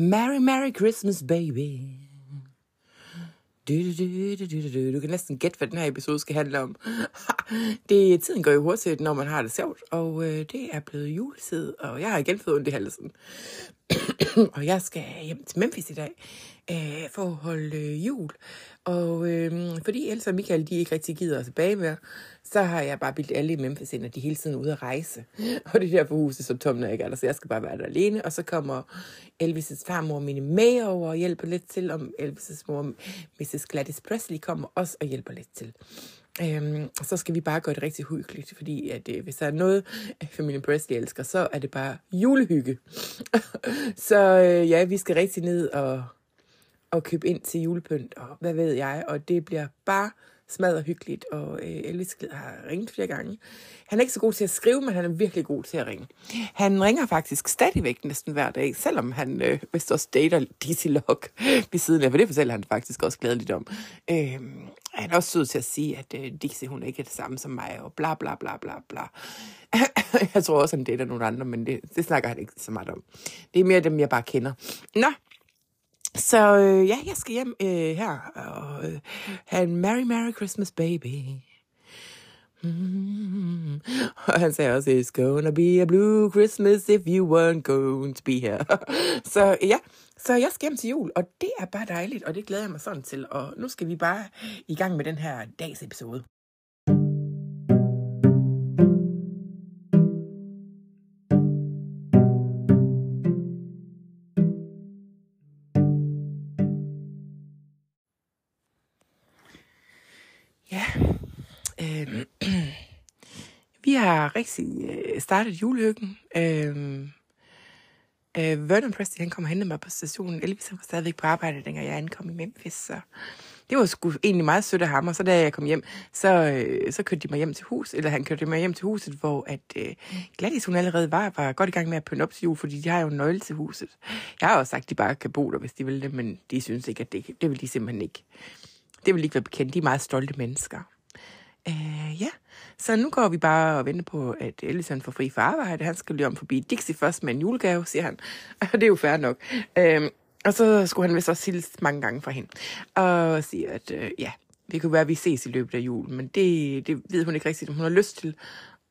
Merry, Merry Christmas, baby. Du, du, du, du, du, du. du kan næsten gætte, hvad den her episode skal handle om. det, tiden går jo hurtigt, når man har det sjovt, og øh, det er blevet juletid, og jeg har igen fået ondt i halsen. og jeg skal hjem til Memphis i dag øh, for at holde øh, jul. Og øh, fordi Elsa og Michael de ikke rigtig gider tilbage med, så har jeg bare bildt alle i Memphis ind, at de hele tiden er ude at rejse. Og det er der på huset, som Tom ikke er der, så jeg skal bare være der alene. Og så kommer Elvis' farmor Minnie May over og hjælper lidt til, om Elvis' mor Mrs. Gladys Presley kommer også og hjælper lidt til. Øhm, så skal vi bare gøre det rigtig hyggeligt, fordi at, øh, hvis der er noget, øh, familien Presley elsker, så er det bare julehygge. så øh, ja, vi skal rigtig ned og, og købe ind til julepynt, og hvad ved jeg, og det bliver bare smadret hyggeligt, og øh, Elvis har ringet flere gange. Han er ikke så god til at skrive, men han er virkelig god til at ringe. Han ringer faktisk stadigvæk næsten hver dag, selvom han øh, vist også dater Dizzy Lock ved siden af, for det fortæller han faktisk også glædeligt om. Øh, han er også sød til at sige, at øh, Dixie hun ikke er det samme som mig, og bla bla bla bla bla. jeg tror også, han dater nogle andre, men det, det snakker han ikke så meget om. Det er mere dem, jeg bare kender. Nå, så øh, ja, jeg skal hjem øh, her og øh, have en Merry Merry Christmas baby. Mm. Og han sagde også, it's gonna be a blue Christmas if you weren't going to be here. så ja, så jeg skal hjem til jul, og det er bare dejligt, og det glæder jeg mig sådan til. Og nu skal vi bare i gang med den her dags episode. Ja, øh, vi har rigtig øh, startet julehyggen. Øh, øh, Vernon Preston, han kom og hentede mig på stationen. Elvis var stadigvæk på arbejde, dengang jeg ankom i Memphis. Så det var sgu egentlig meget sødt af ham. Og så da jeg kom hjem, så, øh, så kørte de mig hjem til hus, eller han kørte mig hjem til huset, hvor at øh, Gladys, hun allerede var, var godt i gang med at pynte op til jul, fordi de har jo en nøgle til huset. Jeg har også sagt, at de bare kan bo der, hvis de vil det, men de synes ikke, at det, det vil de simpelthen ikke. Det vil ikke være bekendt. De er meget stolte mennesker. Øh, ja, så nu går vi bare og venter på, at Ellison får fri for arbejde. Han skal lige om forbi Dixie først med en julegave, siger han. Og det er jo fair nok. Øh, og så skulle han vist også hilse mange gange fra hende. Og sige, at øh, ja, det kunne være, at vi ses i løbet af julen. Men det, det ved hun ikke rigtigt, om hun har lyst til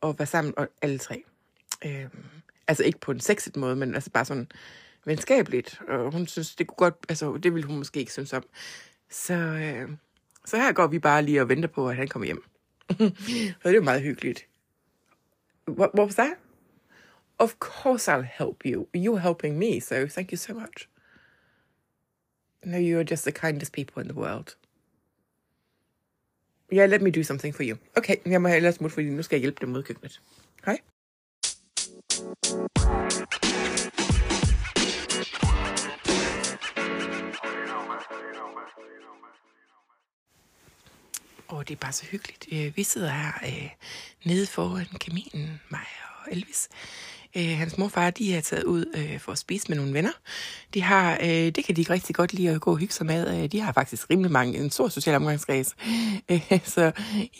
at være sammen og alle tre. Øh, altså ikke på en sexet måde, men altså bare sådan venskabeligt. Og hun synes, det kunne godt, altså det ville hun måske ikke synes om. Så, øh, så her går vi bare lige og venter på, at han kommer hjem. og det er jo meget hyggeligt. What, what was that? Of course I'll help you. You're helping me, so thank you so much. No, you are just the kindest people in the world. Yeah, let me do something for you. Okay, jeg må ellers smutte, fordi nu skal jeg hjælpe dem mod køkkenet. Hej. Og det er bare så hyggeligt. Øh, vi sidder her øh, nede foran kaminen, mig og Elvis. Øh, hans morfar, de er taget ud øh, for at spise med nogle venner. De har, øh, det kan de ikke rigtig godt lide at gå og hygge sig med. Øh, de har faktisk rimelig mange, en stor social omgangskreds. Øh, så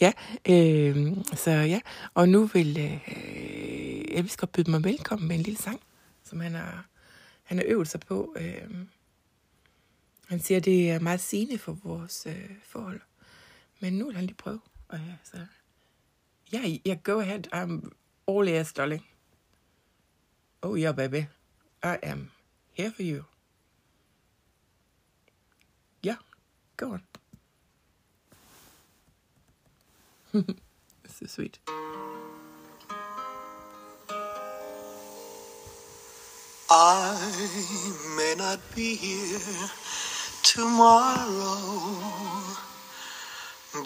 ja, øh, så ja. Og nu vil øh, Elvis godt byde mig velkommen med en lille sang, som han har, han har øvet sig på. Øh, han siger, det er meget sigende for vores øh, forhold. Men nu vil lige prøve. Og så... Ja, yeah, yeah, go ahead. I'm all ears, darling. Oh yeah, baby. I am here for you. Yeah, go on. so sweet. I may not be here tomorrow,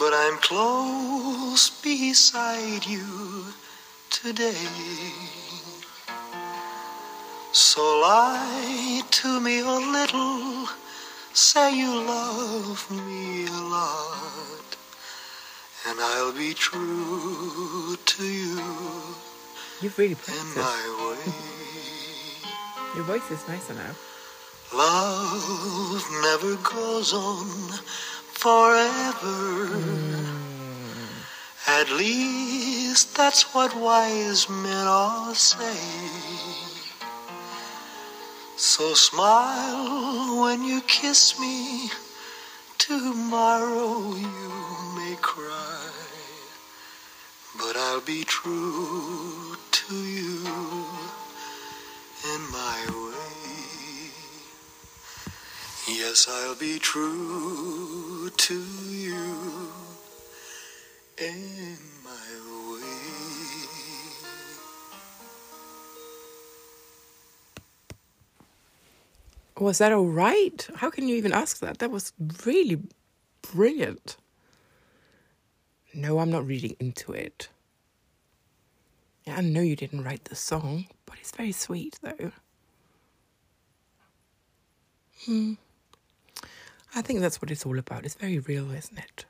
but I'm close beside you today. So lie to me a little, say you love me a lot, and I'll be true to you You've really in practiced. my way. Your voice is nice enough. Love never goes on forever. At least that's what wise men all say. So smile when you kiss me. Tomorrow you may cry, but I'll be true to you in my way. Yes, I'll be true to you in my way. Was that all right? How can you even ask that? That was really brilliant. No, I'm not reading into it. Yeah, I know you didn't write the song, but it's very sweet though. Hmm. I think that's what it's all about. It's very real, isn't it?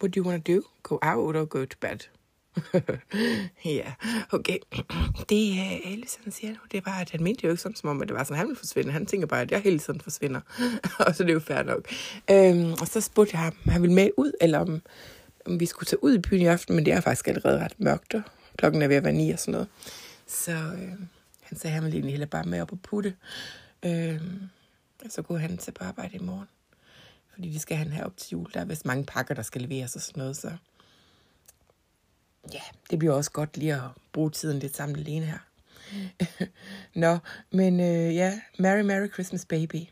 What do you want to do? Go out or go to bed? ja, okay. Det øh, uh, Ellison siger nu, det var, at han mente jo ikke sådan, som om, at det var sådan, at han ville forsvinde. Han tænker bare, at jeg hele tiden forsvinder. og så det er jo fair nok. Øhm, og så spurgte jeg ham, om han ville med ud, eller om, om vi skulle tage ud i byen i aften, men det er faktisk allerede ret mørkt, og klokken er ved at være ni og sådan noget. Så øh, han sagde, at han ville egentlig hellere bare med op og putte. Øh, og så kunne han tage på arbejde i morgen. Fordi de skal han have op til jul. Der er vist mange pakker, der skal leveres og sådan noget, så ja, det bliver også godt lige at bruge tiden lidt sammen alene her. Nå, men øh, ja, Merry Merry Christmas Baby.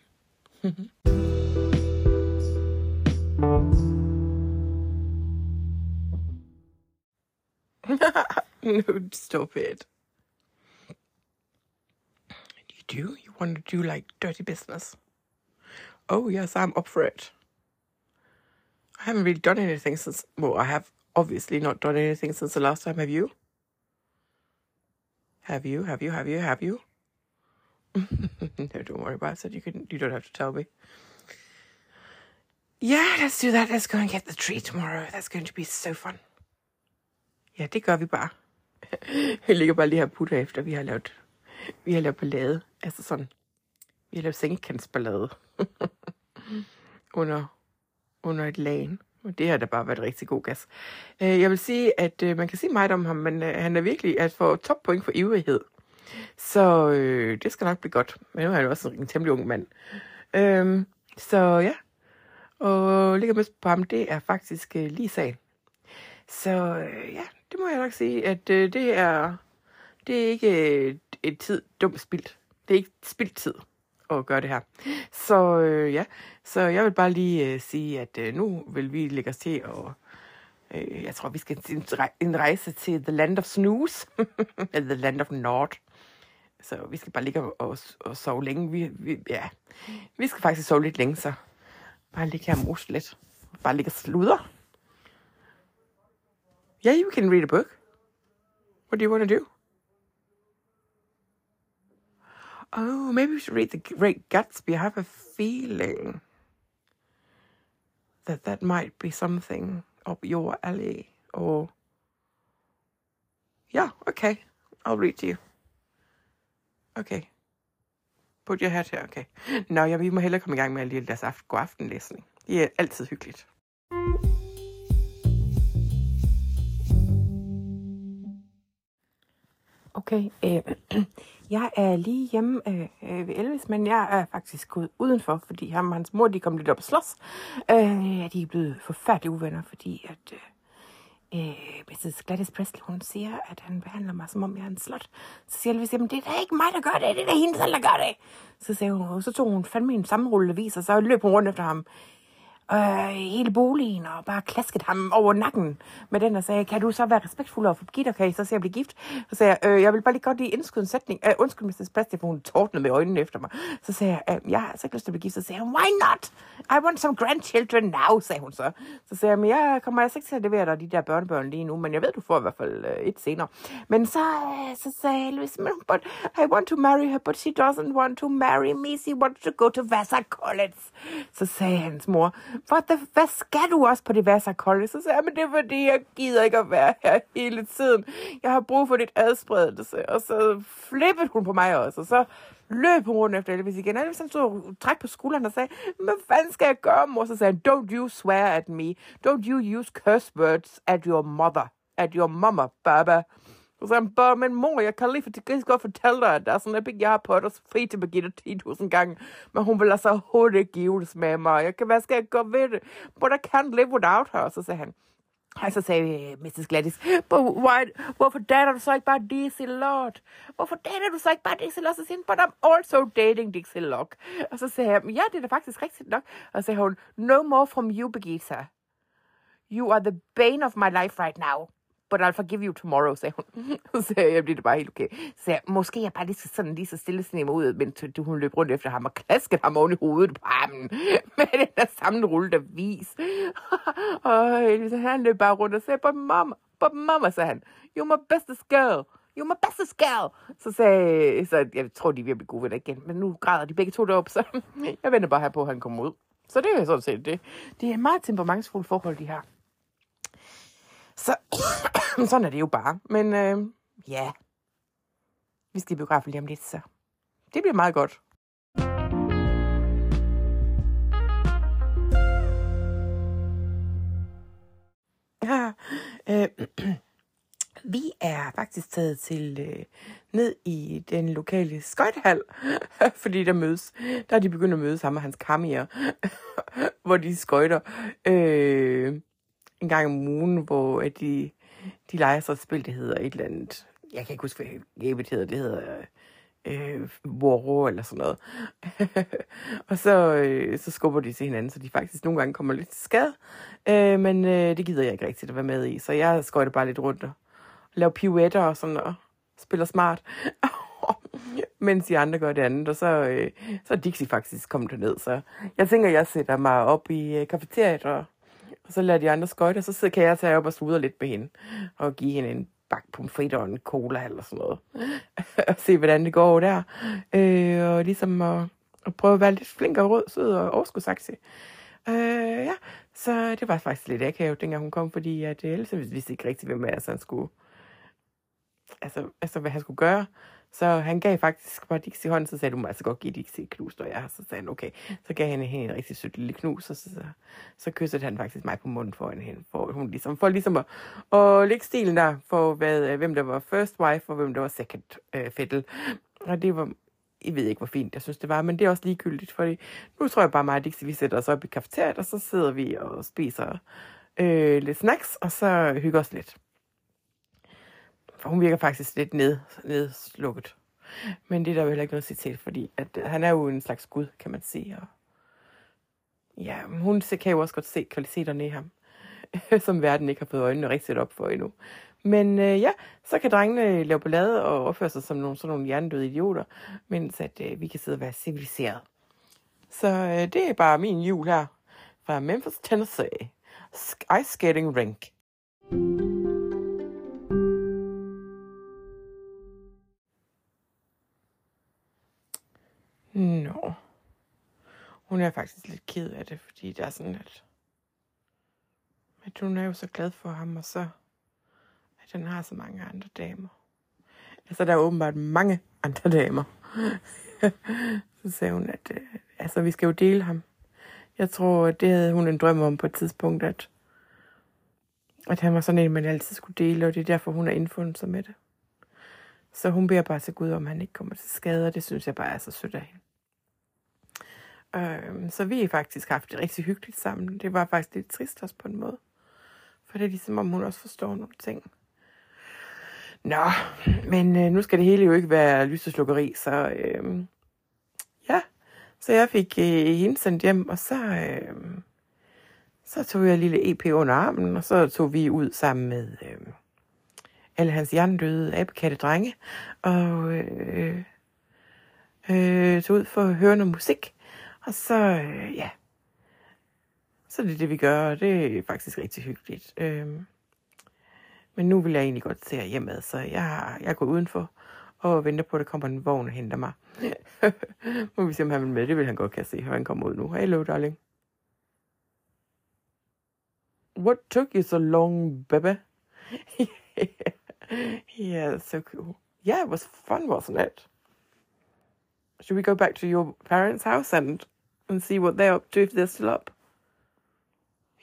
no, stop it. Do? You want to do like dirty business? Oh, yes, I'm up for it. I haven't really done anything since, well, I have obviously not done anything since the last time. Have you? Have you? Have you? Have you? Have you? no, don't worry about it. You can. You don't have to tell me. Yeah, let's do that. Let's go and get the tree tomorrow. That's going to be so fun. Ja, det gør vi bare. Vi ligger bare lige her putter efter, vi har lavet, vi har lavet ballade. Altså sådan, vi har lavet sengkantsballade under, under et lagen. Og det har da bare været rigtig god gas. Øh, jeg vil sige, at øh, man kan sige meget om ham, men øh, han er virkelig at få toppoint for ivrighed. Så øh, det skal nok blive godt. Men nu er han jo også en temmelig ung mand. Øh, så ja. Og ligger med på ham, det er faktisk øh, lige sagen. Så øh, ja, det må jeg nok sige, at øh, det er det er ikke et, et tid dumt spildt. Det er ikke spildt tid at gøre det her. Så øh, ja, så jeg vil bare lige øh, sige, at øh, nu vil vi lægge os til og øh, jeg tror, vi skal en rejse til The Land of Snooze, eller The Land of Nord. Så vi skal bare ligge og, og, og sove længe. Vi, vi, ja, vi skal faktisk sove lidt længe, så bare ligge her og lidt. Bare ligge og sludre. Yeah, you can read a book. What do you want to do? Oh, maybe we should read The Great Gatsby. I have a feeling that that might be something up your alley. Or, yeah, okay, I'll read to you. Okay. Put your head here, okay. Nå, ja, vi må hellere komme i gang med at deres aften, god aftenlæsning. Det er altid hyggeligt. Okay, øh, jeg er lige hjemme øh, øh, ved Elvis, men jeg er faktisk gået udenfor, fordi ham og hans mor, de kom lidt op og slås. Øh, de er blevet forfærdelige uvenner, fordi at øh, øh, Mrs. Gladys Presley, hun siger, at han behandler mig, som om jeg er en slot. Så siger Elvis, jamen det er da ikke mig, der gør det, det er da hende selv, der gør det. Så, sagde hun, og så tog hun fandme en sammenrullende vis, og så løb hun rundt efter ham øh, hele boligen og bare klasket ham over nakken med den og sagde, kan du så være respektfuld over for Birgitte, kan I så se at blive gift? Så sagde jeg, øh, jeg vil bare lige godt lige indskyde en sætning. Øh, undskyld, Mrs. Plastik, for hun tordnede med øjnene efter mig. Så sagde jeg, øh, jeg har altså ikke lyst til at blive gift. Så sagde hun, why not? I want some grandchildren now, sagde hun så. Så sagde jeg, men jeg kommer altså ikke til at levere dig de der børnebørn lige nu, men jeg ved, du får i hvert fald øh, et senere. Men så, øh, så sagde jeg, but I want to marry her, but she doesn't want to marry me. She wants to go to Vassar College. Så sagde hans mor, what the hvad skal du også på det Vassar College? Så sagde jeg, men det er fordi, jeg gider ikke at være her hele tiden. Jeg har brug for dit adspredelse. Og så flippede hun på mig også, og så løb hun rundt efter Elvis igen. Elvis han stod og træk på skulderen og sagde, hvad fanden skal jeg gøre, mor? Så sagde han, don't you swear at me. Don't you use curse words at your mother. At your mama, baba. Så sagde han bare, men mor, jeg kan lige for, jeg godt fortælle dig, at der er sådan en jeg har på dig fri til Birgitte 10.000 gange, men hun vil altså hurtigt ikke gives med mig. Jeg kan, hvad skal jeg gøre ved det? But I can't live without her. Så sagde han, og så sagde øh, Mrs. Gladys, but why, hvorfor dater du så ikke bare Dixie Lord? Hvorfor dater du så ikke bare Dixie Lord? Så siger but I'm also dating Dixie Lord. Og så sagde han, ja, det er da faktisk rigtigt nok. Og så sagde hun, no more from you, Birgitta. You are the bane of my life right now. But I'll forgive you tomorrow, sagde hun. Så jeg, blev det bare helt okay. Så jeg, måske jeg bare lige skal sådan lige så stille snemme ud, men du, hun løb rundt efter ham og klaskede ham oven i hovedet på ham med den der sammenrullede vis. og øh, så han løb bare rundt og sagde, but mamma, but mama, sagde han, you're my bestest girl. You're my bestest girl. Så sagde så jeg tror, de er ved blive gode venner igen, men nu græder de begge to derop, så jeg venter bare her på, at han kommer ud. Så det er sådan set det. Det er meget temperamentsfulde forhold, de har. Så sådan er det jo bare. Men øh, ja, vi skal i biografen lige om lidt, så det bliver meget godt. Ja, øh, vi er faktisk taget til øh, ned i den lokale skøjthal, fordi der mødes, der er de begyndt at mødes sammen med hans kamier, hvor de skøjter. Øh, en gang om ugen, hvor at de, de leger så et spil, det hedder et eller andet, jeg kan ikke huske, hvad gamet hedder, det hedder øh, Woro eller sådan noget. og så, øh, så skubber de til hinanden, så de faktisk nogle gange kommer lidt til skade. Øh, men øh, det gider jeg ikke rigtigt at være med i, så jeg skøjter bare lidt rundt og laver pirouetter og sådan og spiller smart. mens de andre gør det andet, og så, øh, så er Dixie faktisk kommet ned, så jeg tænker, jeg sætter mig op i øh, kafeteriet og og så lader de andre skøjte, og så sidder, kan jeg tage op og sludre lidt med hende. Og give hende en bak pomfritter og en cola eller sådan noget. og se, hvordan det går der. Øh, og ligesom at, at prøve at være lidt flink og rød, sød og overskudsaktig. Øh, ja, så det var faktisk lidt akavet, dengang hun kom, fordi at øh, ellers vidste ikke rigtigt, hvem altså, han skulle, altså, altså, hvad han skulle gøre. Så han gav faktisk bare Dixie hånden, så sagde du må altså godt give Dixie et knus, og jeg så sagde han, okay. Så gav han hende en rigtig sødt lille knus, og så, så, så kyssede han faktisk mig på munden for hende, for, hun ligesom, for ligesom at, at lægge stilen der, for hvad, øh, hvem der var first wife, og hvem der var second øh, fiddle. Og det var, jeg ved ikke, hvor fint jeg synes, det var, men det er også ligegyldigt, fordi nu tror jeg bare mig, og Dixie, vi sætter os op i kafeteriet, og så sidder vi og spiser øh, lidt snacks, og så hygger os lidt. For hun virker faktisk lidt ned, nedslukket. Men det er der jo heller ikke noget at sige til, fordi at, øh, han er jo en slags gud, kan man sige. Og ja, hun kan jo også godt se kvaliteterne i ham, som verden ikke har fået øjnene rigtigt op for endnu. Men øh, ja, så kan drengene lave ballade og opføre sig som nogle, sådan nogle hjernedøde idioter, mens at, øh, vi kan sidde og være civiliseret. Så øh, det er bare min jul her fra Memphis, Tennessee. Ice Skating Rink. Nå. Hun er faktisk lidt ked af det, fordi det er sådan, at, at hun er jo så glad for ham, og så at han har så mange andre damer. Altså, der er åbenbart mange andre damer. så sagde hun, at øh, altså, vi skal jo dele ham. Jeg tror, at det havde hun en drøm om på et tidspunkt, at, at han var sådan en, man altid skulle dele, og det er derfor, hun har indfundet sig med det. Så hun beder bare til Gud, om han ikke kommer til skade, og det synes jeg bare er så sødt af hende. Øh, så vi har faktisk haft det rigtig hyggeligt sammen. Det var faktisk lidt trist også på en måde. For det er ligesom, om hun også forstår nogle ting. Nå, men øh, nu skal det hele jo ikke være lyseslukkeri, så øh, ja. Så jeg fik øh, hende sendt hjem, og så, øh, så tog jeg en lille EP under armen, og så tog vi ud sammen med øh, alle hans hjernedøde abekatte drenge, og øh, øh, tog ud for at høre noget musik. Og så, øh, ja, så det er det, vi gør, og det er faktisk rigtig hyggeligt. Øhm, men nu vil jeg egentlig godt se hjemad, så jeg, jeg går udenfor og venter på, at der kommer en vogn og henter mig. Må vi se, om han vil med. Det vil han godt kan se, han kommer ud nu. Hello, darling. What took you so long, baby? yeah, so cool. Yeah, it was fun, wasn't it? Should we go back to your parents' house and and see what they're up to if they're still up.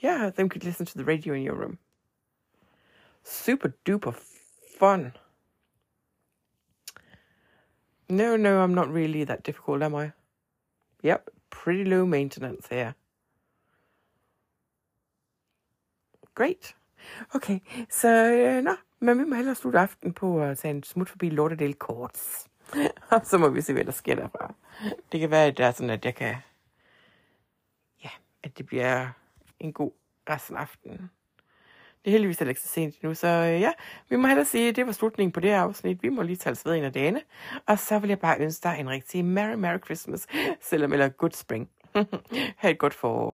Yeah, then we could listen to the radio in your room. Super duper fun. No, no, I'm not really that difficult, am I? Yep, pretty low maintenance here. Great. Okay, så nå, men vi må hellere slutte aften på at tage en smut forbi Lortedale Courts. Så må vi se, hvad der sker derfra. Det kan være, at det er sådan, at jeg kan... At det bliver en god resten af aftenen. Det er heldigvis heller ikke så sent nu, så øh, ja, vi må hellere sige, at det var slutningen på det her afsnit. Vi må lige tage ved en af dagene. Og så vil jeg bare ønske dig en rigtig Merry Merry Christmas, selvom eller Good Spring. ha' et godt forår.